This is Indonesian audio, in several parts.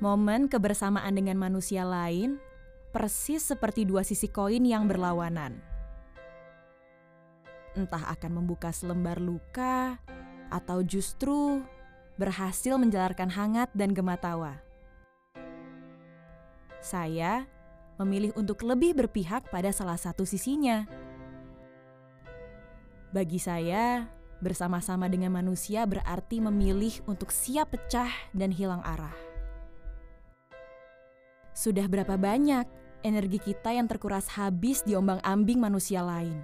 Momen kebersamaan dengan manusia lain persis seperti dua sisi koin yang berlawanan. Entah akan membuka selembar luka atau justru berhasil menjalarkan hangat dan gematawa. Saya memilih untuk lebih berpihak pada salah satu sisinya. Bagi saya, bersama-sama dengan manusia berarti memilih untuk siap pecah dan hilang arah. Sudah berapa banyak energi kita yang terkuras habis di ombang-ambing manusia lain?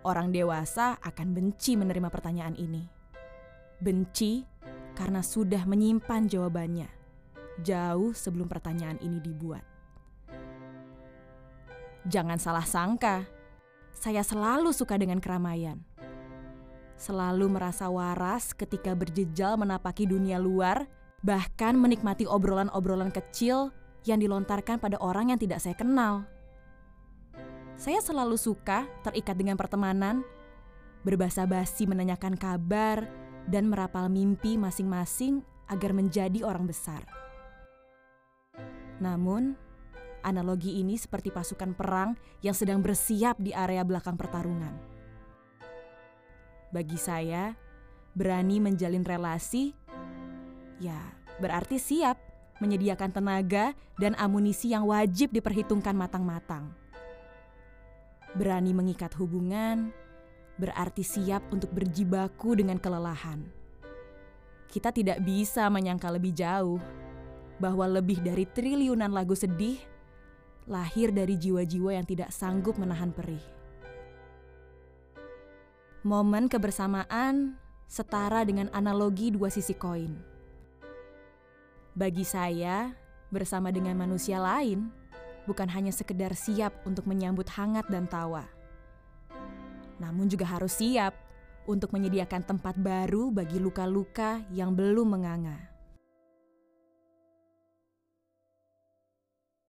Orang dewasa akan benci menerima pertanyaan ini. Benci karena sudah menyimpan jawabannya jauh sebelum pertanyaan ini dibuat. Jangan salah sangka, saya selalu suka dengan keramaian. Selalu merasa waras ketika berjejal menapaki dunia luar, bahkan menikmati obrolan-obrolan kecil yang dilontarkan pada orang yang tidak saya kenal. Saya selalu suka terikat dengan pertemanan, berbahasa basi menanyakan kabar, dan merapal mimpi masing-masing agar menjadi orang besar. Namun, analogi ini seperti pasukan perang yang sedang bersiap di area belakang pertarungan. Bagi saya, berani menjalin relasi, ya berarti siap menyediakan tenaga dan amunisi yang wajib diperhitungkan matang-matang. Berani mengikat hubungan, berarti siap untuk berjibaku dengan kelelahan. Kita tidak bisa menyangka lebih jauh bahwa lebih dari triliunan lagu sedih lahir dari jiwa-jiwa yang tidak sanggup menahan perih. Momen kebersamaan setara dengan analogi dua sisi koin. Bagi saya, bersama dengan manusia lain bukan hanya sekedar siap untuk menyambut hangat dan tawa. Namun juga harus siap untuk menyediakan tempat baru bagi luka-luka yang belum menganga.